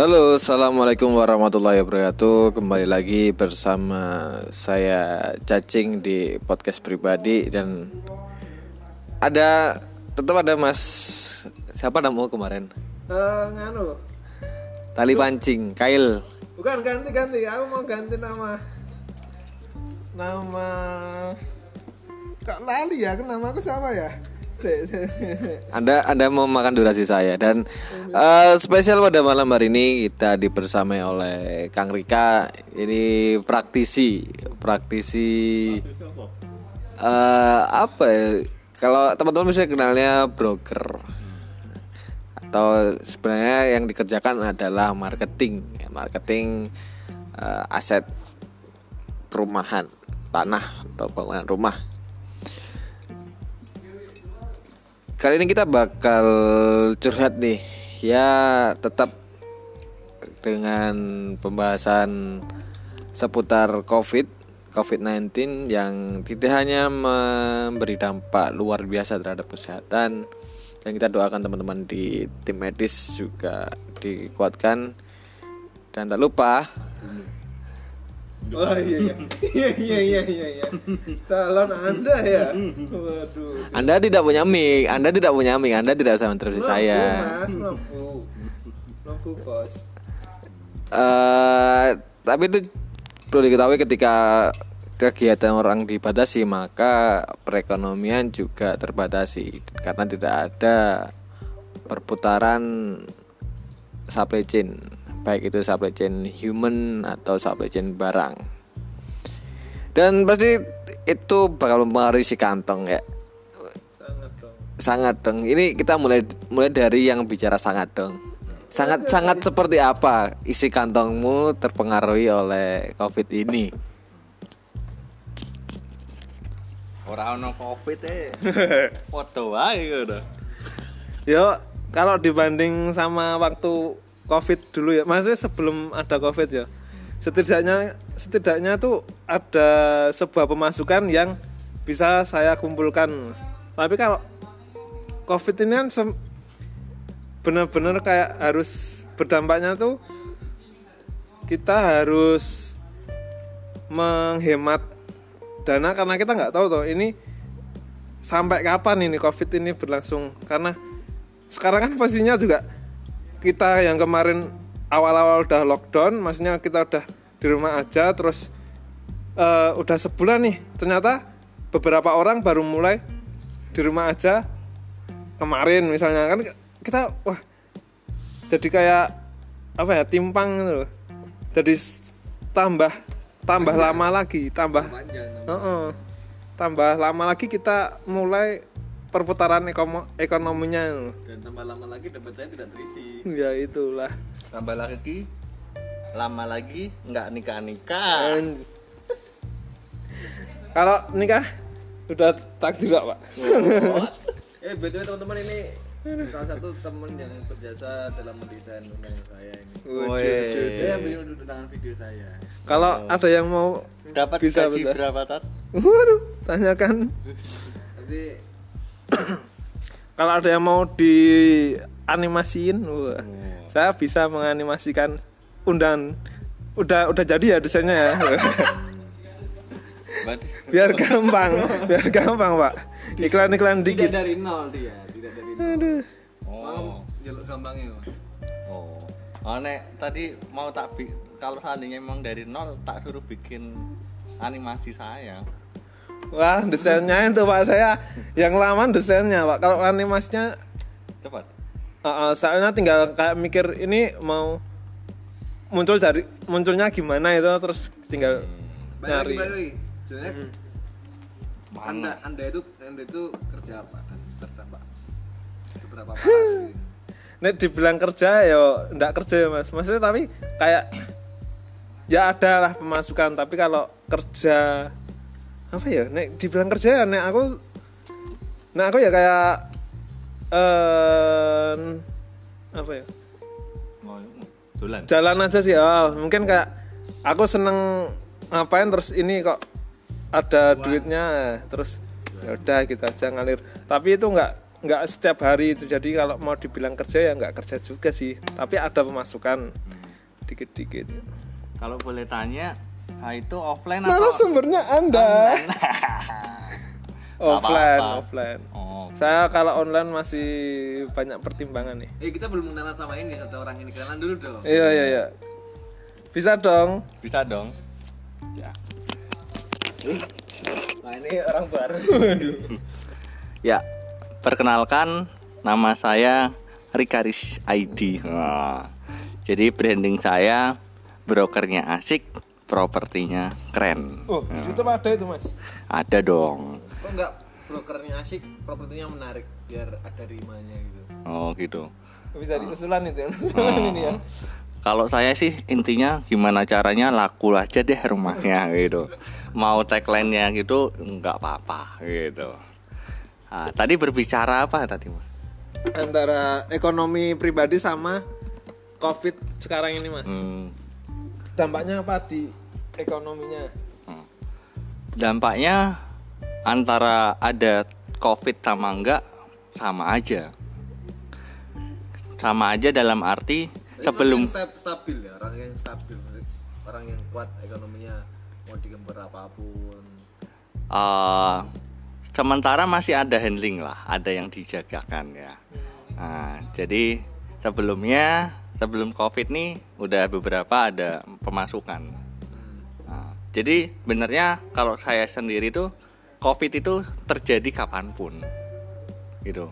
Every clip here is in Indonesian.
Halo, assalamualaikum warahmatullahi wabarakatuh. Kembali lagi bersama saya Cacing di podcast pribadi dan ada tetap ada Mas siapa namamu kemarin? Eh, nganu Tali pancing, Kail. bukan ganti ganti aku mau ganti nama nama kok lali ya nama aku siapa ya Anda Anda mau makan durasi saya dan eh, spesial pada malam hari ini kita dibersamai oleh Kang Rika. Ini praktisi, praktisi eh apa ya? Kalau teman-teman bisa kenalnya broker atau sebenarnya yang dikerjakan adalah marketing, marketing eh, aset perumahan, tanah atau bangunan rumah. Kali ini kita bakal curhat nih. Ya tetap dengan pembahasan seputar COVID COVID-19 yang tidak hanya memberi dampak luar biasa terhadap kesehatan dan kita doakan teman-teman di tim medis juga dikuatkan. Dan tak lupa oh iya iya. Iya iya iya iya iya. Calon anda ya? Waduh. Anda tidak punya mic, Anda tidak punya mic, Anda tidak bisa interupsi saya. mas. Mlebu mlebu bos eh tapi itu perlu diketahui ketika kegiatan orang dibatasi maka perekonomian juga terbatasi karena tidak ada perputaran supply chain baik itu supply chain human atau supply chain barang. Dan pasti itu bakal mempengaruhi si kantong ya. Sangat dong. Sangat dong. Ini kita mulai mulai dari yang bicara sangat dong. Sangat sangat seperti apa isi kantongmu terpengaruhi oleh covid ini? Ora ono Covid e. Padha wae ngono. Yo, kalau dibanding sama waktu COVID dulu ya, maksudnya sebelum ada COVID ya. Setidaknya setidaknya tuh ada sebuah pemasukan yang bisa saya kumpulkan. Tapi kalau COVID ini kan benar-benar kayak harus berdampaknya tuh kita harus menghemat dana karena kita nggak tahu tuh ini sampai kapan ini covid ini berlangsung karena sekarang kan posisinya juga kita yang kemarin awal-awal udah lockdown maksudnya kita udah di rumah aja terus eh, udah sebulan nih ternyata beberapa orang baru mulai di rumah aja kemarin misalnya. Kan kita wah jadi kayak apa ya timpang gitu loh. Jadi tambah tambah lama lagi tambah Heeh. tambah lama lagi kita mulai perputaran ekomo- ekonominya. Dan tambah lama lagi dapat saya tidak terisi. ya itulah Tambah lagi lama lagi nggak nikah nikah. Kalau nikah udah takdir pak eh btw teman-teman ini salah satu teman yang berjasa dalam mendesain undangan saya ini. Dia yang bikin undangan video saya. kalau ada yang mau Dapat Bisa, gaji bisa. berapa tat? waduh tanyakan Nanti kalau ada yang mau di animasiin wah, saya bisa menganimasikan undangan udah udah jadi ya desainnya ya biar gampang biar gampang pak iklan iklan dikit dari nol dia, tidak dari nol. aduh Oh. jaluk gampangnya Oh. Oh, nek tadi mau tak bi kalau seandainya emang dari nol tak suruh bikin animasi saya. Wah desainnya itu pak. Saya yang lama desainnya pak. Kalau animasinya Cepat. uh, uh, soalnya tinggal kayak mikir ini mau muncul dari munculnya gimana itu terus tinggal nyari. sebenarnya anda anda itu anda itu kerja apa? Dan terdampak beberapa Nek dibilang kerja ya ndak kerja ya mas. Maksudnya tapi kayak Ya ada lah pemasukan. Tapi kalau kerja Apa ya? Nek dibilang kerja ya Nek aku Nek aku ya kayak eh Apa ya? Dolan. Jalan aja sih oh, Mungkin kayak Aku seneng Ngapain terus ini kok Ada duitnya Terus ya udah gitu aja ngalir. Tapi itu nggak nggak setiap hari itu. Jadi kalau mau dibilang kerja ya nggak kerja juga sih. Tapi ada pemasukan dikit-dikit. Kalau boleh tanya, ah, itu offline atau sumbernya anda offline apa-apa. offline Oh, saya kalau online masih banyak pertimbangan nih Eh kita belum kenalan sama ini satu orang ini kenalan dulu dong. iya iya iya bisa dong bisa dong. Ya. Nah ini orang baru. Ya, perkenalkan nama saya Rikaris ID. Wah, jadi branding saya brokernya asik, propertinya keren. oh di situ ada itu mas Ada dong. Kok enggak brokernya asik, propertinya menarik biar ada rimanya gitu. Oh gitu. bisa diusulan itu usulan ini ya Kalau saya sih intinya gimana caranya laku aja deh rumahnya gitu. Mau tagline-nya gitu nggak apa-apa gitu. Nah, tadi berbicara apa tadi mas? antara ekonomi pribadi sama covid sekarang ini mas Hmm, dampaknya apa di ekonominya. Dampaknya antara ada covid sama enggak sama aja. Sama aja dalam arti Jadi sebelum orang yang sta- stabil ya, orang yang stabil, orang yang kuat ekonominya mau digembar apa pun. eh, sementara masih ada handling lah ada yang dijagakan ya. Nah, jadi sebelumnya sebelum covid nih udah beberapa ada pemasukan jadi benernya kalau saya sendiri tuh covid itu terjadi kapan pun gitu.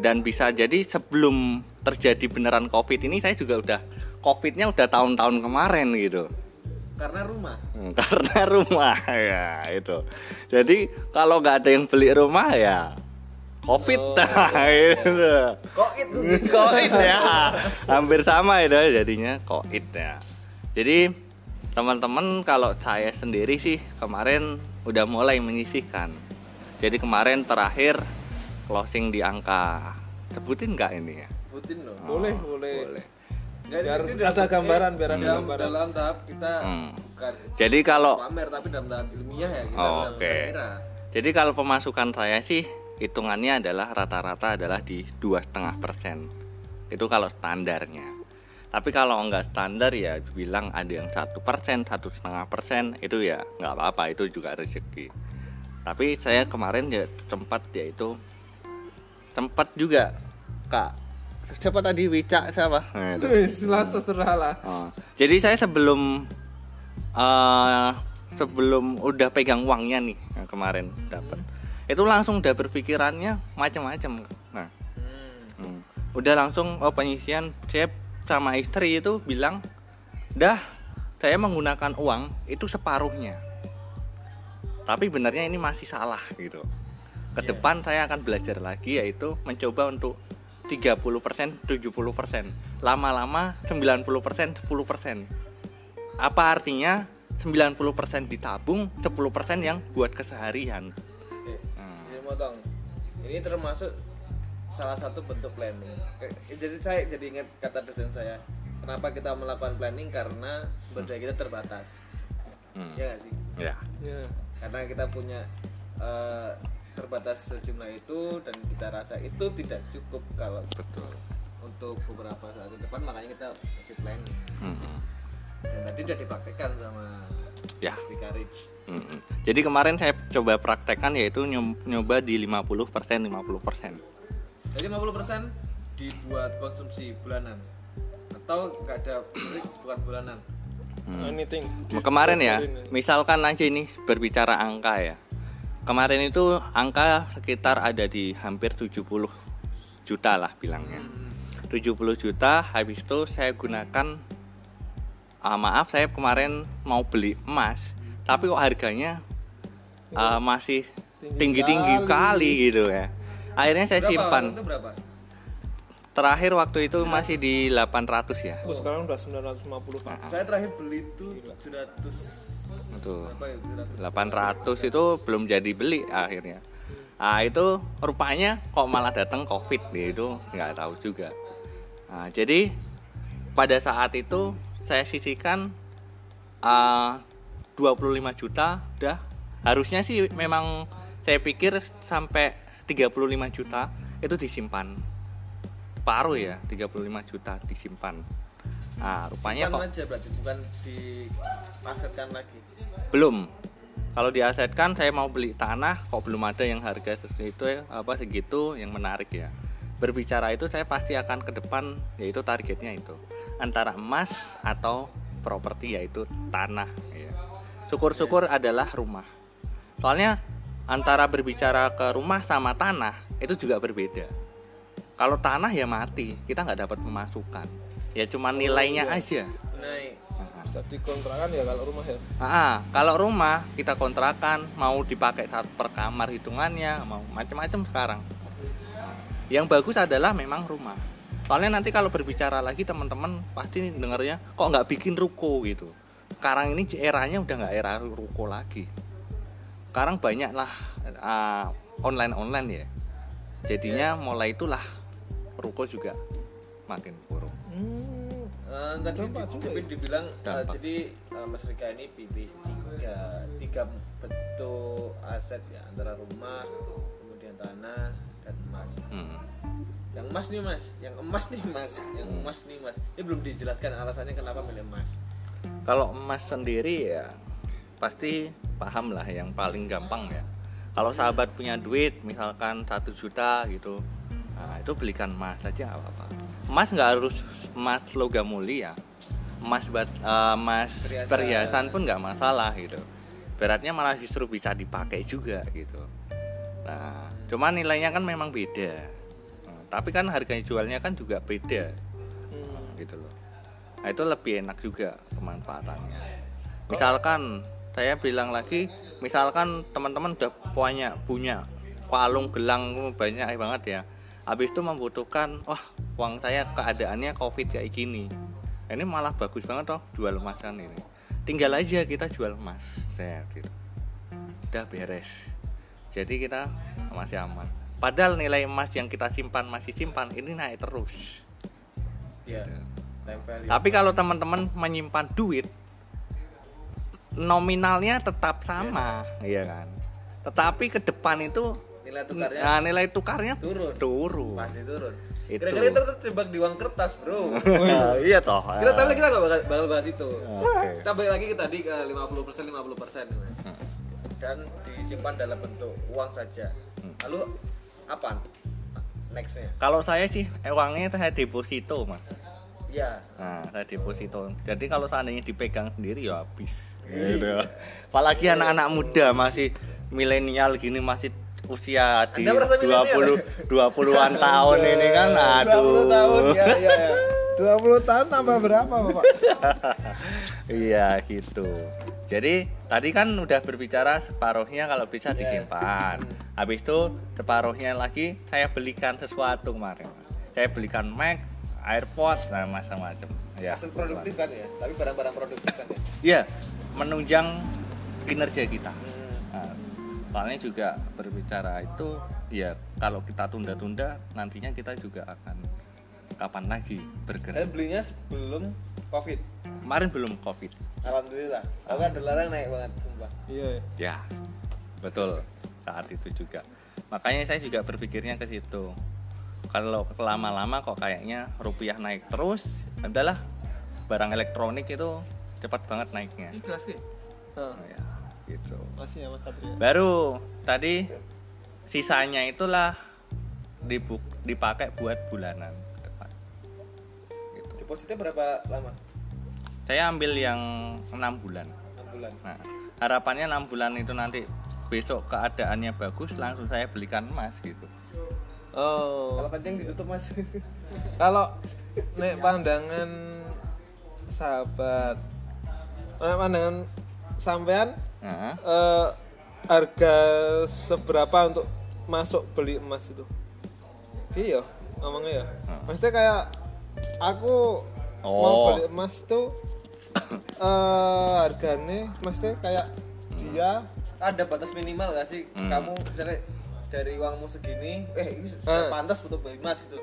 Dan bisa jadi sebelum terjadi beneran covid ini saya juga udah covidnya udah tahun-tahun kemarin gitu. Karena rumah. Hmm, karena rumah ya itu. Jadi kalau nggak ada yang beli rumah ya covid. Nah, itu itu? covid ya. Hampir sama itu jadinya covid ya. Jadi teman-teman kalau saya sendiri sih kemarin udah mulai menyisihkan jadi kemarin terakhir closing di angka sebutin nggak ini ya Putin loh. boleh boleh boleh Nggak, biar ini ada gambaran biar ada dalam, gambaran dalam tahap kita Hmm. bukan jadi kalau pamer tapi dalam tahap ilmiah ya kita Oh, oke. kira-kira. Jadi kalau pemasukan saya sih hitungannya adalah rata-rata adalah di dua setengah persen. Itu kalau standarnya. Tapi kalau nggak standar ya bilang ada yang satu persen, satu setengah persen itu ya nggak apa-apa itu juga rezeki. Tapi saya kemarin ya sempat yaitu sempat juga kak siapa tadi Wicak siapa? Nah, itu. istilah terserah lah Oh, Jadi saya sebelum eh sebelum udah pegang uangnya nih yang kemarin dapat, itu langsung udah berpikirannya macam-macam. Nah, hmm. udah langsung oh penyisian saya sama istri itu bilang, dah saya menggunakan uang itu separuhnya. Tapi benernya ini masih salah gitu. Ke depan saya akan belajar lagi yaitu mencoba untuk 30%, 70%. Lama-lama 90%, 10%. Apa artinya 90% ditabung, 10% yang buat keseharian. Eh, Ini motong. Ini termasuk salah satu bentuk planning. Jadi saya jadi ingat kata dosen saya. Kenapa kita melakukan planning karena sumber daya kita terbatas. Hmm. Ya nggak sih? Ya. ya. Karena kita punya eh, terbatas sejumlah itu dan kita rasa itu tidak cukup kalau Betul. untuk beberapa saat ke depan makanya kita masih planning. Hmm. Dan tadi udah dipraktekkan sama Ya. Rich. Mm-mm. Jadi kemarin saya coba praktekkan yaitu nyo- nyoba di 50% 50%. Jadi 50% dibuat konsumsi bulanan atau nggak ada bukan bulanan. anything Kemarin ya, misalkan aja ini berbicara angka ya. Kemarin itu angka sekitar ada di hampir 70 juta lah bilangnya. 70 juta habis itu saya gunakan ah, maaf saya kemarin mau beli emas tapi kok harganya ah, masih tinggi-tinggi kali gitu ya. Akhirnya saya Berapa? simpan. Waktu Itu berapa? Terakhir waktu itu masih di 800 ya. oh, sekarang udah 950 pak Saya terakhir beli itu 700 Betul. apa ya 800 700. itu belum jadi beli akhirnya. Nah itu rupanya kok malah datang covid gitu nggak tahu juga. Nah, jadi pada saat itu saya sisihkan uh, 25 juta udah harusnya sih memang saya pikir sampai 35 juta itu disimpan. Paruh ya 35 juta disimpan. Nah rupanya Simpan kok aja berarti bukan diasetkan lagi. Belum. Kalau diasetkan saya mau beli tanah kok belum ada yang harga segitu ya, apa segitu yang menarik ya. Berbicara itu saya pasti akan ke depan yaitu targetnya itu. Antara emas atau properti yaitu tanah ya. syukur-syukur adalah rumah. Soalnya antara berbicara ke rumah sama tanah itu juga berbeda kalau tanah ya mati kita nggak dapat pemasukan ya cuma nilainya aja naik bisa dikontrakan ya kalau rumah ya Ah, kalau rumah kita kontrakan mau dipakai saat per kamar hitungannya mau macam-macam sekarang. Yang bagus adalah memang rumah. Soalnya nanti kalau berbicara lagi teman-teman pasti dengarnya kok nggak bikin ruko gitu. Sekarang ini eranya udah nggak era ruko lagi. Sekarang banyak lah online online ya. Jadinya mulai itulah ruko juga makin buruk. hmm. Eh, tadi Dampak di- juga Pipin dibilang Dampak. jadi eh, Mas Rika ini pilih tiga tiga bentuk aset ya antara rumah kemudian tanah dan emas Hmm. yang emas nih mas yang emas nih mas yang Hmm. emas nih mas ini belum dijelaskan alasannya kenapa milih emas Kalau emas sendiri ya pasti paham lah yang paling gampang ya. Kalau sahabat punya duit misalkan satu juta gitu, nah itu belikan emas saja nggak apa-apa. Emas nggak harus emas logam mulia, emas bat, eh, emas Perhiasan. perhiasan pun nggak masalah gitu. Beratnya malah justru bisa dipakai juga gitu. Nah, cuman nilainya kan memang beda. Nah, tapi kan harga jualnya kan juga beda Hmm. gitu loh. Nah, itu lebih enak juga kemanfaatannya. Misalkan saya bilang lagi, misalkan teman-teman udah punya punya kalung gelang banyak banget ya. Habis itu membutuhkan, wah uang saya keadaannya covid kayak gini. Ini malah bagus banget toh jual emasan ini. Tinggal aja kita jual emas, Set, gitu. Udah beres. Jadi kita masih aman. Padahal nilai emas yang kita simpan masih simpan ini naik terus. ya time value Tapi kalau teman-teman menyimpan duit nominalnya tetap sama, iya kan. Tetapi ke depan itu nilai tukarnya nah, nilai tukarnya turun turun. pasti turun Itu. kira-kira kita terjebak di uang kertas bro iya toh. kita tapi kita nggak bakal, bakal bahas itu Oke. kita balik lagi ke tadi ke 50 persen 50 persen dan disimpan dalam bentuk uang saja lalu apa nextnya Kalau saya sih eh, uangnya saya deposito, Mas. ya Nah, saya deposito. Jadi kalau seandainya dipegang sendiri ya habis. Gitu. Apalagi anak-anak muda masih milenial gini masih usia di Anda merasa milenial? 20 20-an tahun ini kan aduh. 20 tahun ya ya, ya. 20 tahun tambah berapa bapak Iya gitu. Jadi tadi kan udah berbicara separuhnya kalau bisa disimpan. Habis itu separuhnya lagi saya belikan sesuatu kemarin. Saya belikan Mac, AirPods, nah macam-macam. Ya. Aset produktif kan ya tapi barang-barang produktif kan ya Iya, menunjang kinerja kita. Hmm. Nah, soalnya juga berbicara itu ya kalau kita tunda-tunda nantinya kita juga akan kapan lagi dan bergerak. belinya sebelum covid Kemarin belum covid. alhamdulillah aku kan dolarnya naik banget sumpah iya Ya, betul saat itu juga. Makanya saya juga berpikirnya ke situ. Kalau lama-lama kok kayaknya rupiah naik terus, adalah barang elektronik itu cepat banget naiknya. jelas sih Nah, Ya, gitu. masih ya mas Satria Baru tadi sisanya itulah dibuk, dipakai buat bulanan ke depan. Gitu. depositnya berapa lama Saya ambil yang enam bulan. 6 bulan Nah, harapannya enam bulan itu nanti besok keadaannya bagus langsung saya belikan emas gitu. oh kalau kencing ditutup mas kalau nek pandangan sahabat pandangan sampean Nah, eh, harga seberapa untuk masuk beli emas itu? Iya ngomongnya ya. Maksudnya kayak aku mau Oh. beli emas tuh eh harganya maksudnya kayak dia ada batas minimal gak sih? Hmm. kamu misalnya dari uangmu segini eh ini Eh. sudah pantas untuk beli emas gitu.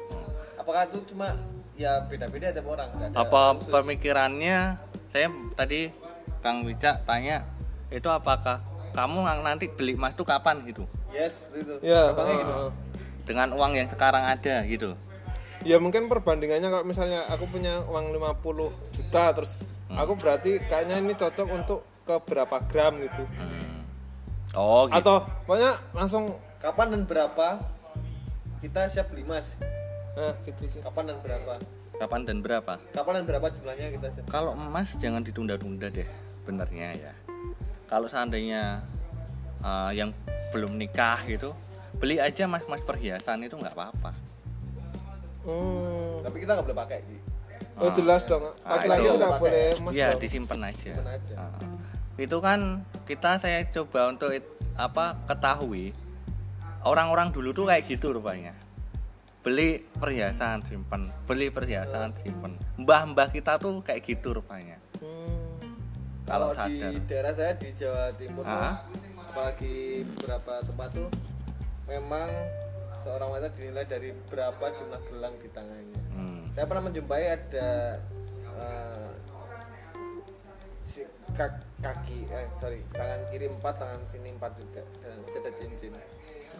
Apakah itu cuma ya beda-beda tiap orang ada apa khusus. pemikirannya? Saya tadi Kang Wicak tanya itu apakah kamu nanti beli emas itu kapan? Gitu. Yes begitu ya Gampangnya gitu. heeh. dengan uang yang sekarang ada gitu. Ya mungkin perbandingannya kalau misalnya aku punya uang 50 juta terus aku berarti kayaknya ini cocok untuk ke berapa gram gitu. Oh gitu. Atau pokoknya langsung kapan dan berapa kita siap beli emas? Nah gitu sih. Kapan dan berapa kapan dan berapa kapan dan berapa jumlahnya kita siap kalau emas jangan ditunda-tunda deh benernya ya kalau seandainya uh, yang belum nikah gitu beli aja mas-mas perhiasan itu nggak apa-apa hmm. tapi kita nggak boleh pakai Ji. oh jelas dong Ah, laki-laki itu. tidak boleh emas ya dong. disimpan aja. Simpen aja. Ah. itu kan kita saya coba untuk it- apa ketahui orang-orang dulu tuh kayak gitu rupanya beli perhiasan simpen beli perhiasan simpen mbah-mbah kita tuh kayak gitu rupanya Hmm. kalau kalau di daerah saya di Jawa Timur tuh, Ah. apalagi beberapa tempat tuh memang seorang wanita dinilai dari berapa jumlah gelang di tangannya Hmm. saya pernah menjumpai ada eh, si kak- kaki eh sorry tangan kiri empat tangan sini empat juga dan ada cincin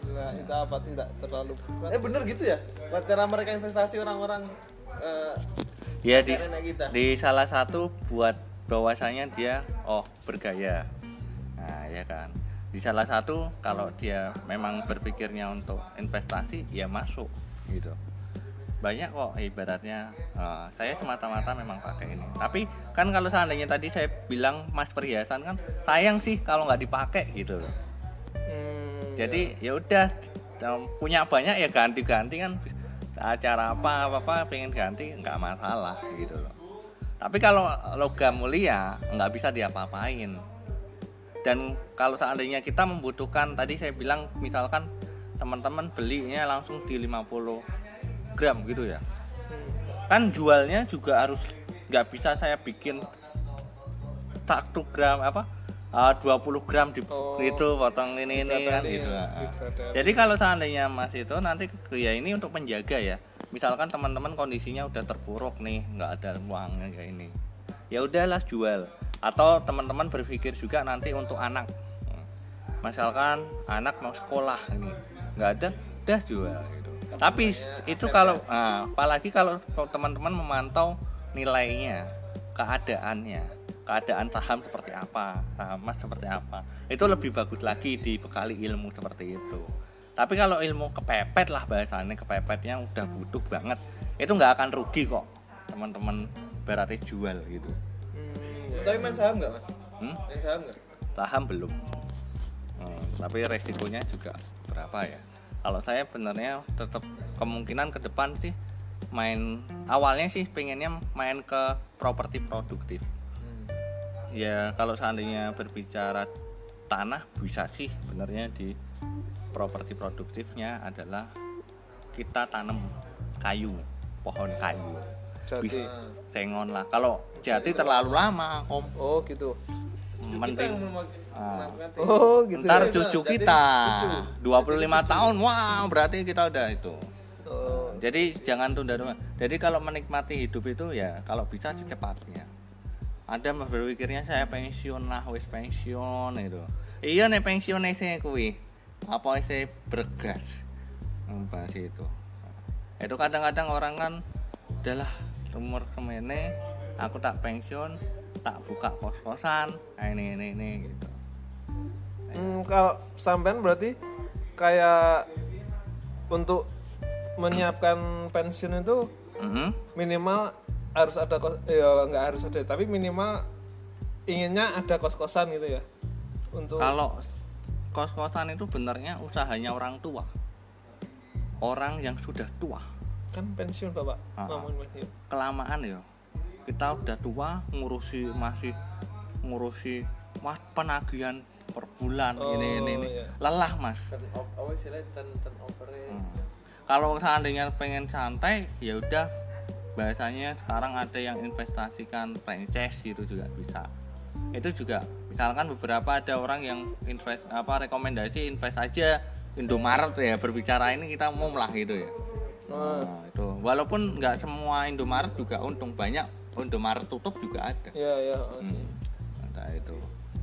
Nah, itu apa? Tidak terlalu berat? eh bener gitu ya? Cara mereka investasi orang-orang eh, ya di kita. di salah satu buat bahwasanya dia oh bergaya. Nah ya kan? Di salah satu kalau dia memang berpikirnya untuk investasi ya masuk gitu. Banyak kok ibaratnya eh, saya semata-mata memang pakai ini. Tapi kan kalau seandainya tadi saya bilang mas perhiasan kan sayang sih kalau nggak dipakai gitu loh jadi ya udah punya banyak ya ganti-ganti kan. Acara apa apa apa pengen ganti nggak masalah gitu loh. Tapi kalau logam mulia nggak bisa diapa-apain. Dan kalau seandainya kita membutuhkan tadi saya bilang misalkan teman-teman belinya langsung di 50 gram gitu ya. Kan jualnya juga harus nggak bisa saya bikin satu gram apa ah, 20 gram di Oh. itu potong ini ini kan gitu. ya, jadi kalau seandainya mas itu nanti ya ini untuk menjaga ya. Misalkan teman-teman kondisinya udah terpuruk nih nggak ada uangnya kayak ini. Ya udahlah jual. Atau teman-teman berpikir juga nanti untuk anak. Misalkan anak mau sekolah ini nggak ada udah jual gitu. Tapi itu kalau ah, apalagi kalau teman-teman memantau nilainya keadaannya keadaan saham seperti apa saham emas seperti apa. Itu lebih bagus lagi dibekali ilmu seperti itu. Tapi kalau ilmu kepepet lah bahasanya kepepetnya udah butuh banget itu nggak akan rugi kok teman-teman. Berarti jual gitu. Hmm, tapi main saham nggak mas? Hmm? main saham nggak? Saham belum. Hmm, tapi resikonya juga berapa ya? Kalau saya benernya tetap kemungkinan ke depan sih main awalnya sih pengennya main ke properti produktif. Ya kalau seandainya berbicara tanah bisa sih benernya di properti produktifnya adalah kita tanam kayu pohon kayu Jati. Bisa sengon lah kalau jati terlalu lama om Oh gitu. mending Ah. melakukan Oh gitu. ntar ya. cucu kita cucu. 25 tahun wah berarti kita udah itu Oh. jadi jangan tunda-tunda jadi kalau menikmati hidup itu ya kalau bisa secepatnya ada mah berpikirnya saya pensiun lah wis pensiun itu iya nih pensiun saya kuwi. Apa saya bergas? Bahas itu. Itu kadang-kadang orang kan udahlah umur semene aku tak pensiun tak buka kos-kosan. Nah, ini ini ini gitu. Hmm, kalau sampean berarti kayak untuk menyiapkan pensiun itu Mhm. minimal harus ada kos ya nggak harus ada tapi minimal inginnya ada kos-kosan gitu ya untuk Kalau kos-kosan itu benernya usahanya orang tua. Orang yang sudah tua, kan pensiun bapak Ah. kelamaan ya. Kita udah tua ngurusi masih ngurusi mas penagihan per bulan Oh, ini ini ini. iya. Lelah, Mas. turn turn Hmm. Kalau seandainya pengen santai, ya udah bahasanya sekarang ada yang investasikan franchise gitu juga bisa. Itu juga misalkan beberapa ada orang yang invest apa rekomendasi invest aja Indomaret ya berbicara ini kita umum lah gitu ya. Ah. Nah, itu walaupun nggak semua Indomaret juga untung banyak Indomaret tutup juga ada. ya ya sih. Nah, itu.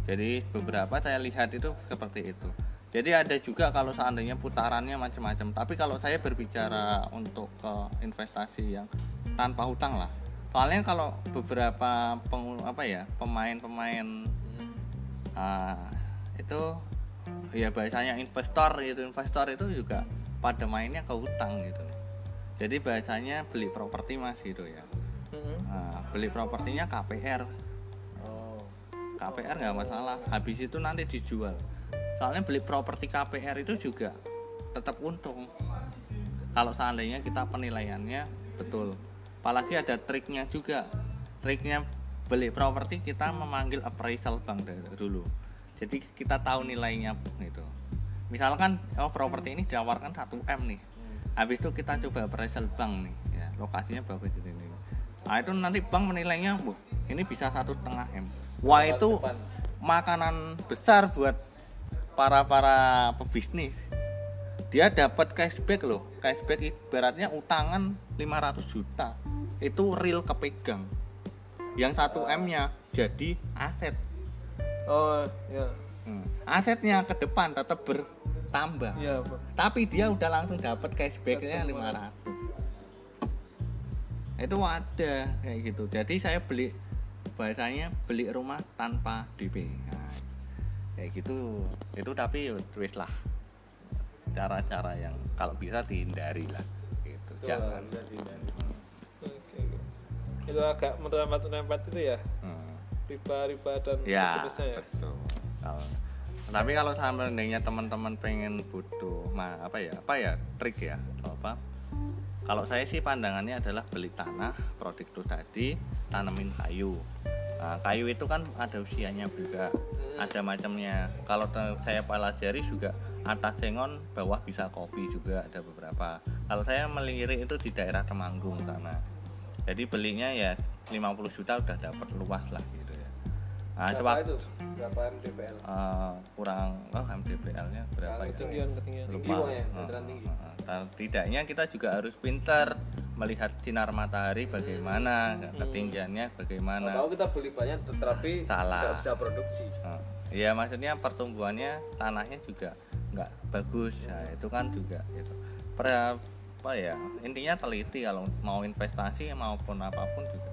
Jadi beberapa saya lihat itu seperti itu. Jadi ada juga kalau seandainya putarannya macam-macam. Tapi kalau saya berbicara untuk ke investasi yang tanpa hutang lah. Soalnya kalau beberapa pengu- apa ya pemain-pemain ah, itu ya bahasanya investor itu investor itu juga pada mainnya ke hutang gitu. Jadi bahasanya beli properti mas gitu ya. Nah, beli propertinya KPR oh. KPR nggak masalah. Habis itu nanti dijual soalnya beli properti KPR itu juga tetap untung. Kalau seandainya kita penilaiannya betul. Apalagi ada triknya juga. Triknya beli properti kita memanggil appraisal bank dulu. Jadi kita tahu nilainya gitu. Misalkan oh properti ini ditawarkan 1 m nih. Habis itu kita coba appraisal bank nih ya. Lokasinya berapa di sini? Nah itu nanti bank menilainya wah ini bisa satu setengah m. Wah itu makanan besar buat para para pebisnis dia dapat cashback loh. Cashback ibaratnya utangan 500 juta. Itu real kepegang. Yang 1 m nya jadi aset. Oh ya Hmm. asetnya ke depan tetap bertambah. Pak. tapi dia udah langsung dapat cashbacknya Cashback 500 itu ada kayak gitu. Jadi saya beli bahasanya beli rumah tanpa DP nah, kayak gitu. Itu tapi wis lah. Cara-cara yang kalau bisa dihindari lah gitu. Jangan. Betul, dihindari. Oke, oke. itu agak merempat-rempat itu ya? Hmm. riba-riba dan ya seterusnya ya? betul. Kalau tapi kalau seandainya teman-teman pengen butuh ma apa ya apa ya trik ya atau apa kalau saya sih pandangannya adalah beli tanah produk itu tadi tanemin kayu nah, kayu itu kan ada usianya juga ada macamnya. Kalau saya pelajari juga atas sengon bawah bisa kopi juga ada beberapa. Kalau saya melirik itu di daerah Temanggung sana. Jadi belinya ya 50 juta udah dapat luas lah gitu ya. Nah, berapa coba- itu? Berapa MDPL Eh, kurang oh MDPL-nya berapa ya? ketinggian ketinggian. Tinggi Lupa. uangnya, Eh, beneran tinggi. Eh. Tidaknya kita juga harus pintar melihat sinar matahari bagaimana, ketinggiannya bagaimana. tahu kita beli banyak tetapi Salah. tidak bisa produksi Iya maksudnya pertumbuhannya tanahnya juga nggak bagus, nah, itu kan juga itu. Per, apa ya intinya teliti kalau mau investasi maupun apa pun juga.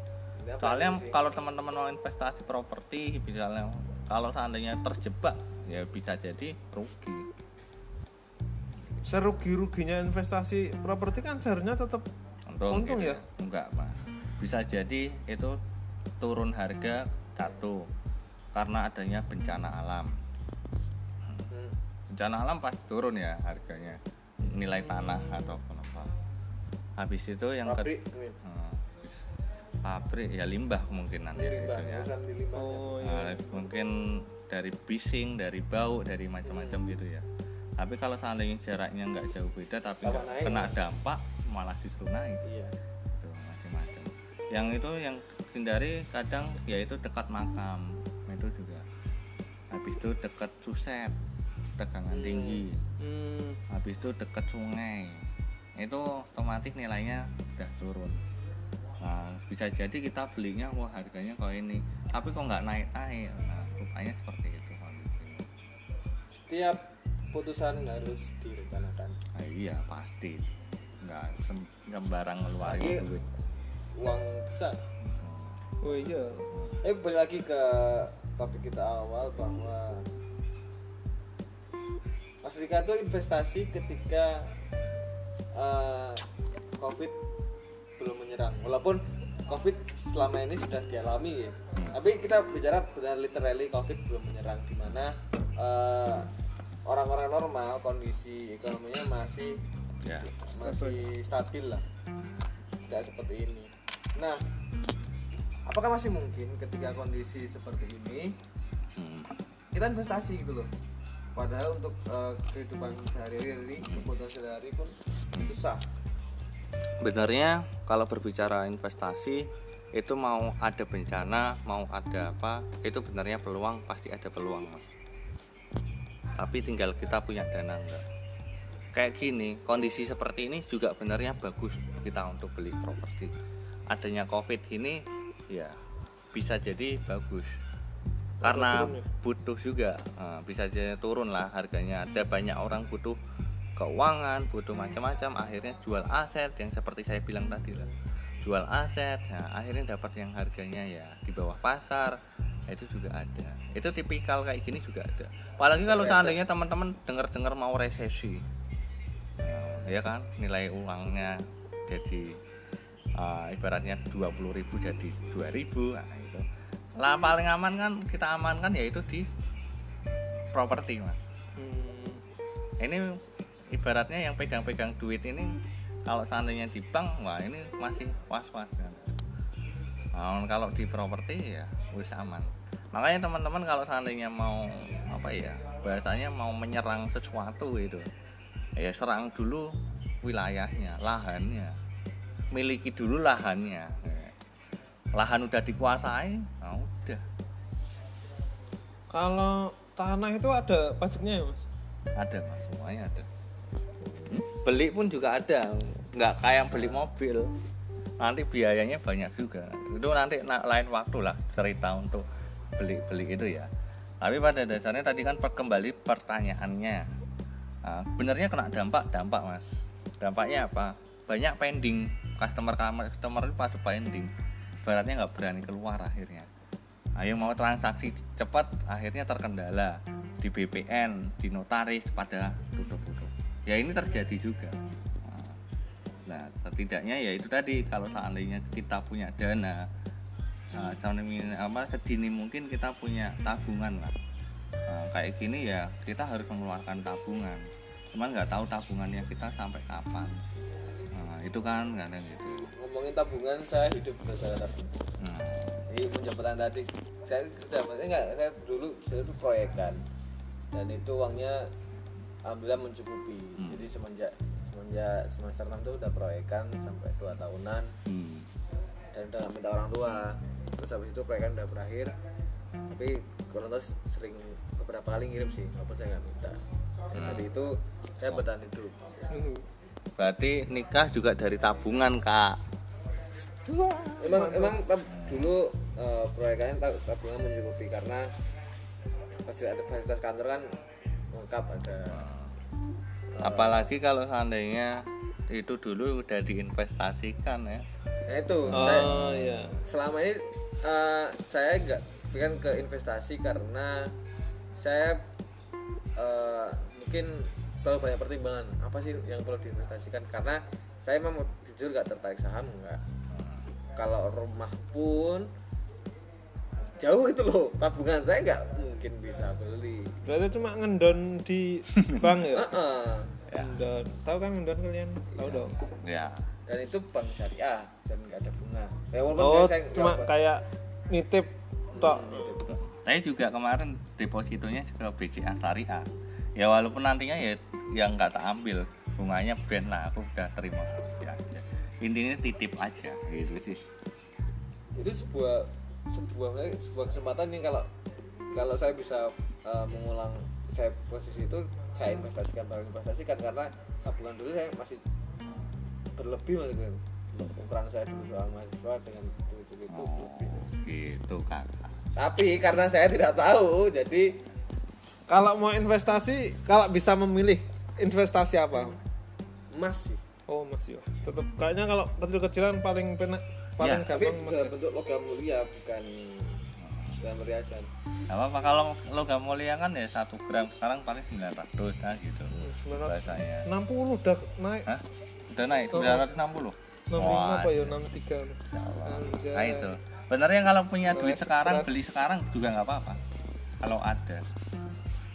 Soalnya kalau teman-teman mau investasi properti, misalnya kalau seandainya terjebak ya bisa jadi rugi. Serugi-ruginya investasi properti kan seharusnya tetap Untung, Untung gitu. ya? Enggak, Mas. Bisa jadi itu turun harga satu karena adanya bencana alam. Hmm. Bencana alam pasti turun ya harganya. Nilai tanah atau apa. Habis itu yang pabrik ke. Hmm, bis- pabrik ya limbah kemungkinan ya limbah itu ya. limbah oh iya Nah, mungkin dari bising, dari bau, dari macam-macam gitu ya. Tapi kalau seandainya jaraknya nggak jauh beda tapi nggak naik, kena dampak malah justru naik. Iya. Tuh, macam-macam. Yang itu yang hindari kadang yaitu dekat makam. Itu juga. Habis itu dekat suset tegangan tinggi. Hmm, habis itu dekat sungai. Itu otomatis nilainya udah turun. Nah bisa jadi kita belinya wah harganya kok ini. Tapi kok nggak naik naik nah rupanya seperti itu kondisinya. Setiap putusan harus direncanakan. Nah, iya pasti. Nggak sem- sembarang ngeluarin Lagi- duit. Uang besar. Oh iya. Eh balik lagi ke topik kita awal bahwa Mas Rika itu investasi ketika eh, COVID belum menyerang. Walaupun COVID selama ini sudah dialami ya. Tapi kita bicara benar literally COVID belum menyerang. Di mana eh, orang-orang normal kondisi ekonominya masih ya masih stabil lah tidak seperti ini nah apakah masih mungkin ketika kondisi seperti ini Hmm. kita investasi gitu loh padahal untuk eh, kehidupan sehari-hari kebutuhan sehari-hari pun susah Benarnya kalau berbicara investasi itu mau ada bencana, mau ada apa, itu benarnya peluang pasti ada peluang. Mas. Tapi tinggal kita punya dana enggak. Kayak gini, kondisi seperti ini juga benarnya bagus kita untuk beli properti. Adanya Covid ini ya bisa jadi bagus. karena butuh juga Nah, bisa jadi turun lah harganya ada banyak orang butuh keuangan butuh macam-macam akhirnya jual aset yang seperti saya bilang tadi lah jual aset nah, akhirnya dapat yang harganya ya di bawah pasar itu juga ada. Itu tipikal kayak gini juga ada. Apalagi kalau seandainya teman-teman dengar-dengar mau resesi. Nah, ya kan? Nilai uangnya jadi uh, ibaratnya 20.000 jadi 2.000 nah, itu. Lah paling aman kan kita amankan yaitu di properti mas. Hmm. ini ibaratnya yang pegang-pegang duit ini kalau seandainya di bank wah ini masih was-was kan. Nah, kalau di properti ya wis aman. Makanya teman-teman kalau seandainya mau apa ya bahasanya mau menyerang sesuatu itu ya serang dulu wilayahnya lahannya. Miliki dulu lahannya. Lahan udah dikuasai nah udah. Kalau tanah itu ada pajaknya ya mas? ada mas semuanya ada. Beli pun juga ada. Nggak kayak beli mobil nanti biayanya banyak juga. Itu nanti na- lain waktu lah cerita untuk beli beli itu ya. Tapi pada dasarnya tadi kan kembali pertanyaannya. Nah, benernya kena dampak dampak mas. Dampaknya apa? Banyak pending. Customer customer itu pada pending. Baratnya nggak berani keluar akhirnya. Ayo mau transaksi cepat akhirnya terkendala. Di BPN di notaris pada tutup-tutup. Ya ini terjadi juga nah setidaknya ya itu tadi kalau seandainya kita punya dana nah, seandainya apa sedini mungkin kita punya tabungan lah. Nah, kayak gini ya kita harus mengeluarkan tabungan. Cuman nggak tahu tabungannya kita sampai kapan. Nah, itu kan kadang gitu. Ngomongin tabungan saya hidup berdasarkan tabungan. Nah, Jadi penjabatan tadi saya kerja enggak saya dulu saya itu proyekan. Dan itu uangnya alhamdulillah mencukupi. Hmm. Jadi semenjak semenjak semester 6 itu udah proyekan sampai dua tahunan hmm, dan udah minta orang tua. Terus habis itu proyekan udah berakhir. Tapi kalau terus sering beberapa kali ngirim sih, walaupun saya nggak minta. Dan Hmm. tadi itu saya bertahan hidup. berarti nikah juga dari tabungan kak emang emang tab- dulu eh, proyekannya tab- tabungan mencukupi karena fasilitas ada fasilitas kantor kan lengkap ada apalagi kalau seandainya itu dulu udah diinvestasikan ya. Nah itu. Saya Oh iya. selama ini eh, saya nggak kan ke investasi karena saya eh, mungkin terlalu banyak pertimbangan. Apa sih yang perlu diinvestasikan? Karena saya memang jujur nggak tertarik saham nggak kalau rumah pun jauh itu loh tabungan saya nggak mungkin bisa beli Berarti cuma ngendon di bank ya? Heeh. Ngendon. Tahu kan ngendon kalian? Tahu dong. ya dan itu bank syariah dan nggak ada bunga ya, walaupun Oh, saya- cuma nggak- kayak nitip tok. saya juga kemarin depositonya ke BCA Syariah ya walaupun nantinya ya yang nggak tak ambil bunganya ben lah aku udah terima kasih aja intinya titip aja gitu sih itu sebuah sebuah sebuah kesempatan nih kalau kalau saya bisa uh, mengulang saya posisi itu saya investasikan baru investasikan karena tabungan dulu saya masih berlebih mas Gun. ukuran saya dulu soal mahasiswa dengan itu itu, itu oh lebih. gitu kan tapi karena saya tidak tahu jadi Kalau mau investasi, kalau bisa memilih investasi apa? emas sih Oh masih Tetap kayaknya kalau kecil-kecilan paling penak paling Ya, tapi mas. dalam bentuk logam mulia bukan dalam perhiasan Gak apa-apa kalau logam mulia kan ya satu gram sekarang paling 900 nah gitu bahasanya 60 udah naik. Hah? udah naik 960 65 apa ya 63 Anjay. nah itu benernya kalau punya duit sekarang beli sekarang juga nggak apa-apa kalau ada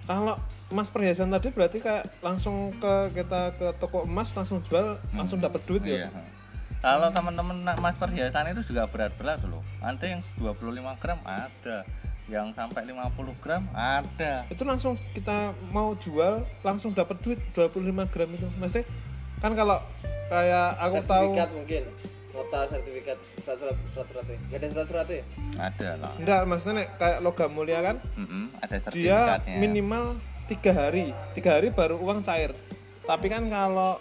Kalau emas perhiasan tadi berarti kayak langsung ke kita ke toko emas langsung jual langsung dapat duit ya. Iya. Kalau teman-teman nak mas perhiasan itu juga berat-berat loh. Ada yang 25 gram ada, yang sampai 50 gram ada. Itu langsung kita mau jual langsung dapat duit 25 gram itu. Maksudnya kan kalau kayak aku tahu sertifikat mungkin nota sertifikat surat-surat surat-suratnya nggak ada surat-suratnya Ada lah. enggak maksudnya nek kayak logam mulia kan Mm-mm, ada dia sertifikatnya. minimal tiga hari tiga hari baru uang cair tapi kan kalau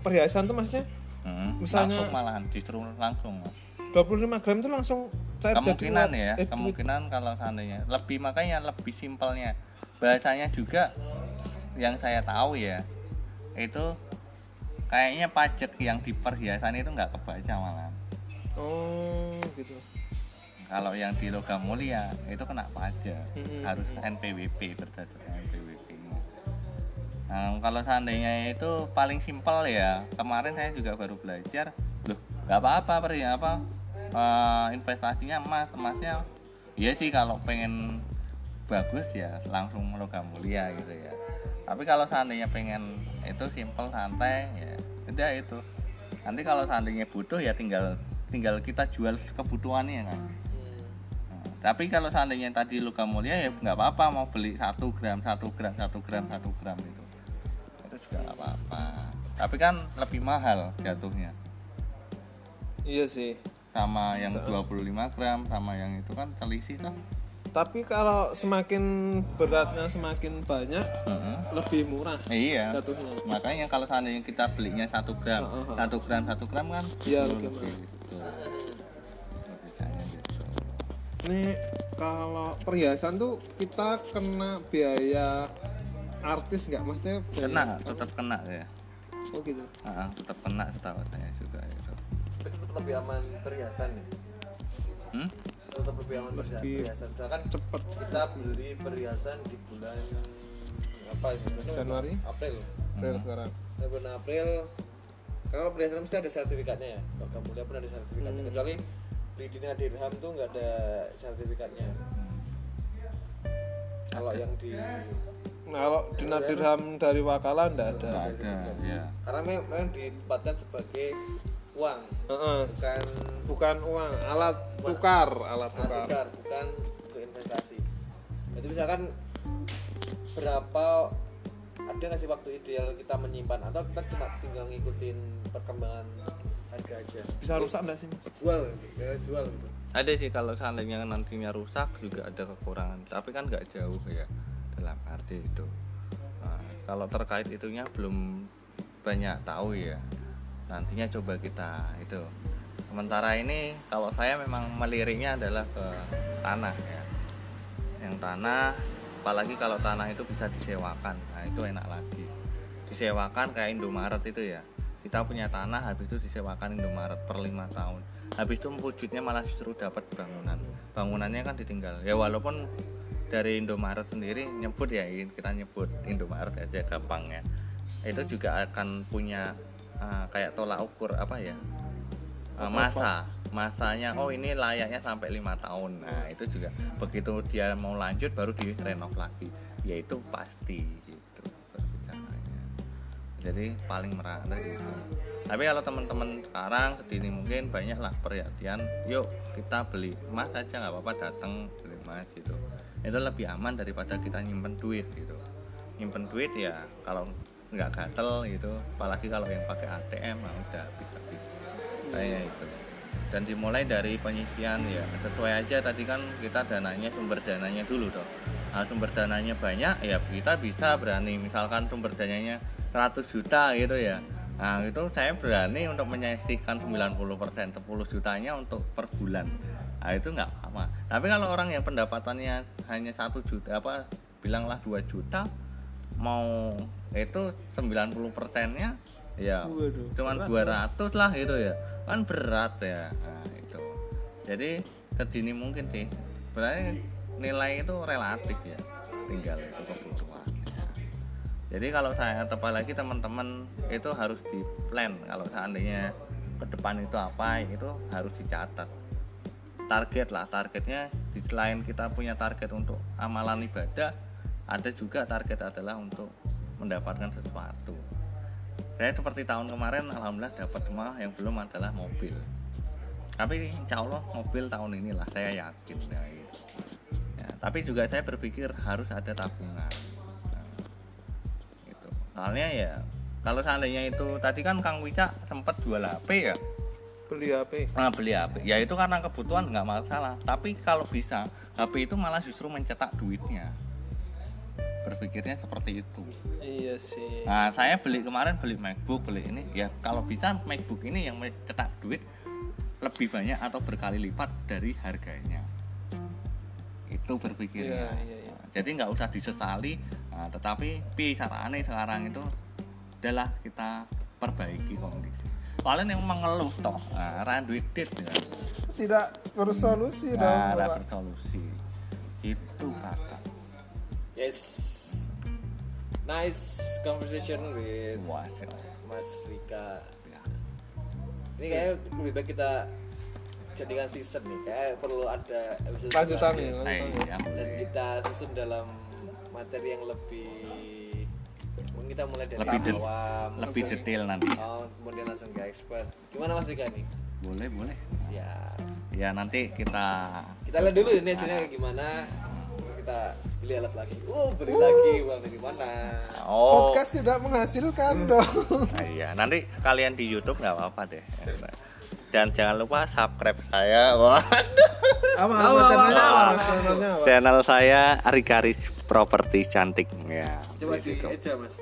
perhiasan tuh maksudnya Mm-mm, misalnya- langsung malahan justru langsung. 25 gram itu langsung cair kemungkinan jadi ya Eh, kemungkinan kalau seandainya lebih makanya lebih simpelnya bahasanya juga yang saya tahu ya itu kayaknya pajak yang di perhiasan itu nggak kebaca malah oh gitu kalau yang di logam mulia itu kena pajak Mm-mm. harus NPWP berdasarkan NPWP. Nah kalau seandainya itu paling simpel ya kemarin saya juga baru belajar. Loh nggak apa-apa per ya apa eh, investasinya emas emasnya. Iya sih kalau pengen bagus ya langsung logam mulia gitu ya. Tapi kalau seandainya pengen itu simpel santai ya udah itu. Nanti kalau seandainya butuh ya tinggal tinggal kita jual kebutuhannya kan. Nah, tapi kalau seandainya tadi logam mulia ya nggak apa-apa mau beli satu gram satu gram satu gram satu gram itu nggak apa-apa. Tapi kan lebih mahal jatuhnya. Iya sih. Sama yang 25 gram sama yang itu kan selisih tuh tapi kalau semakin beratnya semakin banyak Heeh. lebih murah iya. jatuhnya. Makanya kalau seandainya kita belinya satu gram Heeh, heeh. satu gram satu gram kan Iya, lebih lebih gitu. Gitu. Kalau perhiasan tuh kita kena biaya artis nggak? Maksudnya kena tetap kena ya oh gitu? Ah, tetap kena setahu saya juga itu Tapi tetap lebih aman perhiasan nih. Hmm? tetap lebih aman perhiasan Lebih perhiasan. Misalkan cepet kita beli perhiasan di bulan apa ini Bulan Januari? April. Dari sekarang. Nah, bulan April kalau perhiasan mesti ada sertifikatnya ya. Logam mulia pun ada sertifikatnya. Kecuali beli dina dirham tuh nggak ada sertifikatnya. Kalau yang di kalau dinar dirham dari wakala nggak ada. Nggak ada ya karena memang ditempatkan sebagai uang. Heeh. bukan bukan uang alat tukar alat alat tukar. tukar bukan untuk investasi jadi misalkan berapa ada nggak sih waktu ideal kita menyimpan? Atau kita cuma tinggal ngikutin perkembangan harga aja? Bisa rusak nggak sih mas? Jual ya jual gitu. Ada sih kalau seandainya nantinya rusak juga ada kekurangan. Tapi kan nggak jauh ya arti itu. Nah, kalau terkait itunya belum banyak tahu ya. Nantinya coba kita itu. Sementara ini kalau saya memang meliriknya adalah ke tanah ya. Yang tanah apalagi kalau tanah itu bisa disewakan. Nah itu enak lagi. Disewakan kayak Indomaret itu ya. Kita punya tanah habis itu disewakan Indomaret per lima tahun. Habis itu wujudnya malah justru dapat bangunan. Bangunannya kan ditinggal. Ya walaupun dari Indomaret sendiri nyebut ya kita nyebut Indomaret aja gampangnya. Itu juga akan punya uh, kayak tolak ukur apa ya? Uh, masa. masanya oh ini layaknya sampai lima tahun. Nah itu juga begitu dia mau lanjut baru direnov lagi. Ya itu pasti gitu jadi paling merata gitu tapi kalau teman-teman sekarang sedini mungkin banyak lah perhatian yuk kita beli emas aja nggak apa-apa datang beli emas gitu itu lebih aman daripada kita nyimpen duit gitu. Nyimpen duit ya kalau nggak gatel gitu apalagi kalau yang pakai ATM nah udah bisa kayak itu dan dimulai dari penyisian ya sesuai aja. Tadi kan kita dananya sumber dananya dulu dong nah, sumber dananya banyak ya kita bisa berani. Misalkan sumber dananya 100 juta gitu ya. Nah itu saya berani untuk menyisihkan 90% 10 jutanya untuk per bulan nah itu nggak apa tapi kalau orang yang pendapatannya hanya satu juta apa bilanglah 2 juta mau itu 90 persennya ya Waduh, cuman 200 lah gitu ya. Kan berat ya. Nah, itu. Jadi sedini mungkin sih. Berarti nilai itu relatif ya tinggal itu kebutuhan jadi kalau saya apalagi teman-teman itu harus di plan. Kalau seandainya ke depan itu apa itu harus dicatat target lah targetnya di selain kita punya target untuk amalan ibadah ada juga target adalah untuk mendapatkan sesuatu saya seperti tahun kemarin alhamdulillah dapat semua yang belum adalah mobil tapi insya Allah mobil tahun inilah saya yakin ya, gitu. Ya, tapi juga saya berpikir harus ada tabungan Nah, gitu. soalnya ya kalau seandainya itu tadi kan Kang Wicak sempat jual HP ya beli HP nah, beli HP ya itu karena kebutuhan nggak masalah. Tapi kalau bisa HP itu malah justru mencetak duitnya. Berpikirnya seperti itu. Iya sih. Nah, saya beli kemarin beli MacBook, beli ini. Ya kalau bisa MacBook ini yang mencetak duit lebih banyak atau berkali lipat dari harganya. Itu berpikirnya. Iya, iya, iya. Nah, jadi nggak usah disesali. Nah, tetapi pi carane sekarang itu adalah kita perbaiki kondisi paling yang mengeluh toh nah, duit dit ya. tidak bersolusi dong nah, ra Bapak. bersolusi itu kata Yes. Nice conversation with. Mas Rika. Ya. Ini kayaknya lebih baik kita jadikan season nih. Kayak perlu ada episode lanjutan nih iya, Dan kita susun dalam materi yang lebih mungkin kita mulai dari Lebih de- awam lebih terus- detail nanti Oh, kemudian langsung ke expert. Gimana Mas Rika nih? boleh boleh Siap. ya nanti kita Kita lihat dulu ini hasilnya kayak gimana. Terus kita beli alat lagi. Oh, beli lagi uang dari mana? oh podcast tidak menghasilkan dong Nah, iya, nanti sekalian di YouTube nggak apa-apa deh. Dan jangan lupa subscribe saya. Wah, apa apa channelnya apa channelnya apa channel saya Rikaris Properti Cantik ya. Coba di situ. aja, Mas.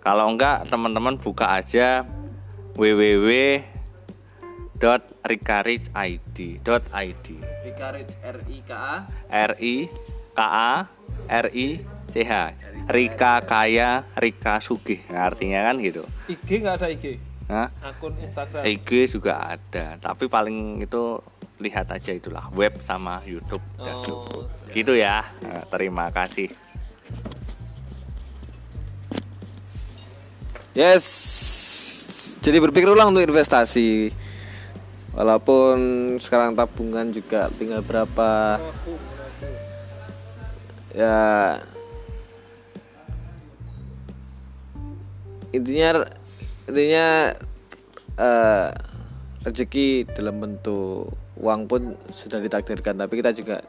Kalau enggak teman-teman buka aja www.rikaris.id.id Rika Rich R I K A R I K A R I C H Rika Kaya Rika Sugih artinya kan gitu. IG nggak ada IG Nah, akun Instagram IG juga ada, tapi paling itu lihat aja itulah web sama YouTube Oh. Gitu ya. Nah, terima kasih. Yes. Jadi berpikir ulang untuk investasi. Walaupun sekarang tabungan juga tinggal berapa ya intinya intinya eh, rezeki dalam bentuk uang pun sudah ditakdirkan tapi kita juga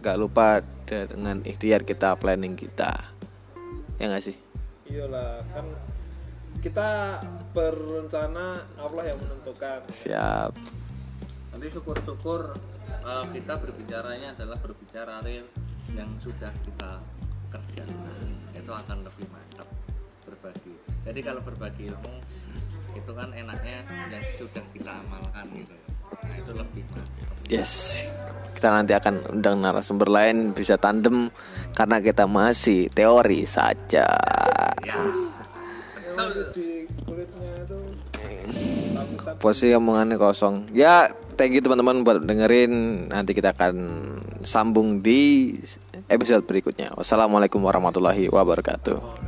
nggak lupa dengan ikhtiar kita planning kita ya nggak sih iyalah kan kita berencana Allah yang menentukan siap Nanti syukur-syukur eh, kita berbicaranya adalah berbicara real yang sudah kita kerjakan. Itu akan lebih mantap berbagi. Jadi kalau berbagi ilmu itu kan enaknya yang sudah kita amalkan gitu. Yes. Kita nanti akan undang narasumber lain bisa tandem karena kita masih teori saja. Ya. posisi omongannya kosong. Ya thank you teman-teman buat dengerin. Nanti kita akan sambung di episode berikutnya. Wassalamualaikum warahmatullahi wabarakatuh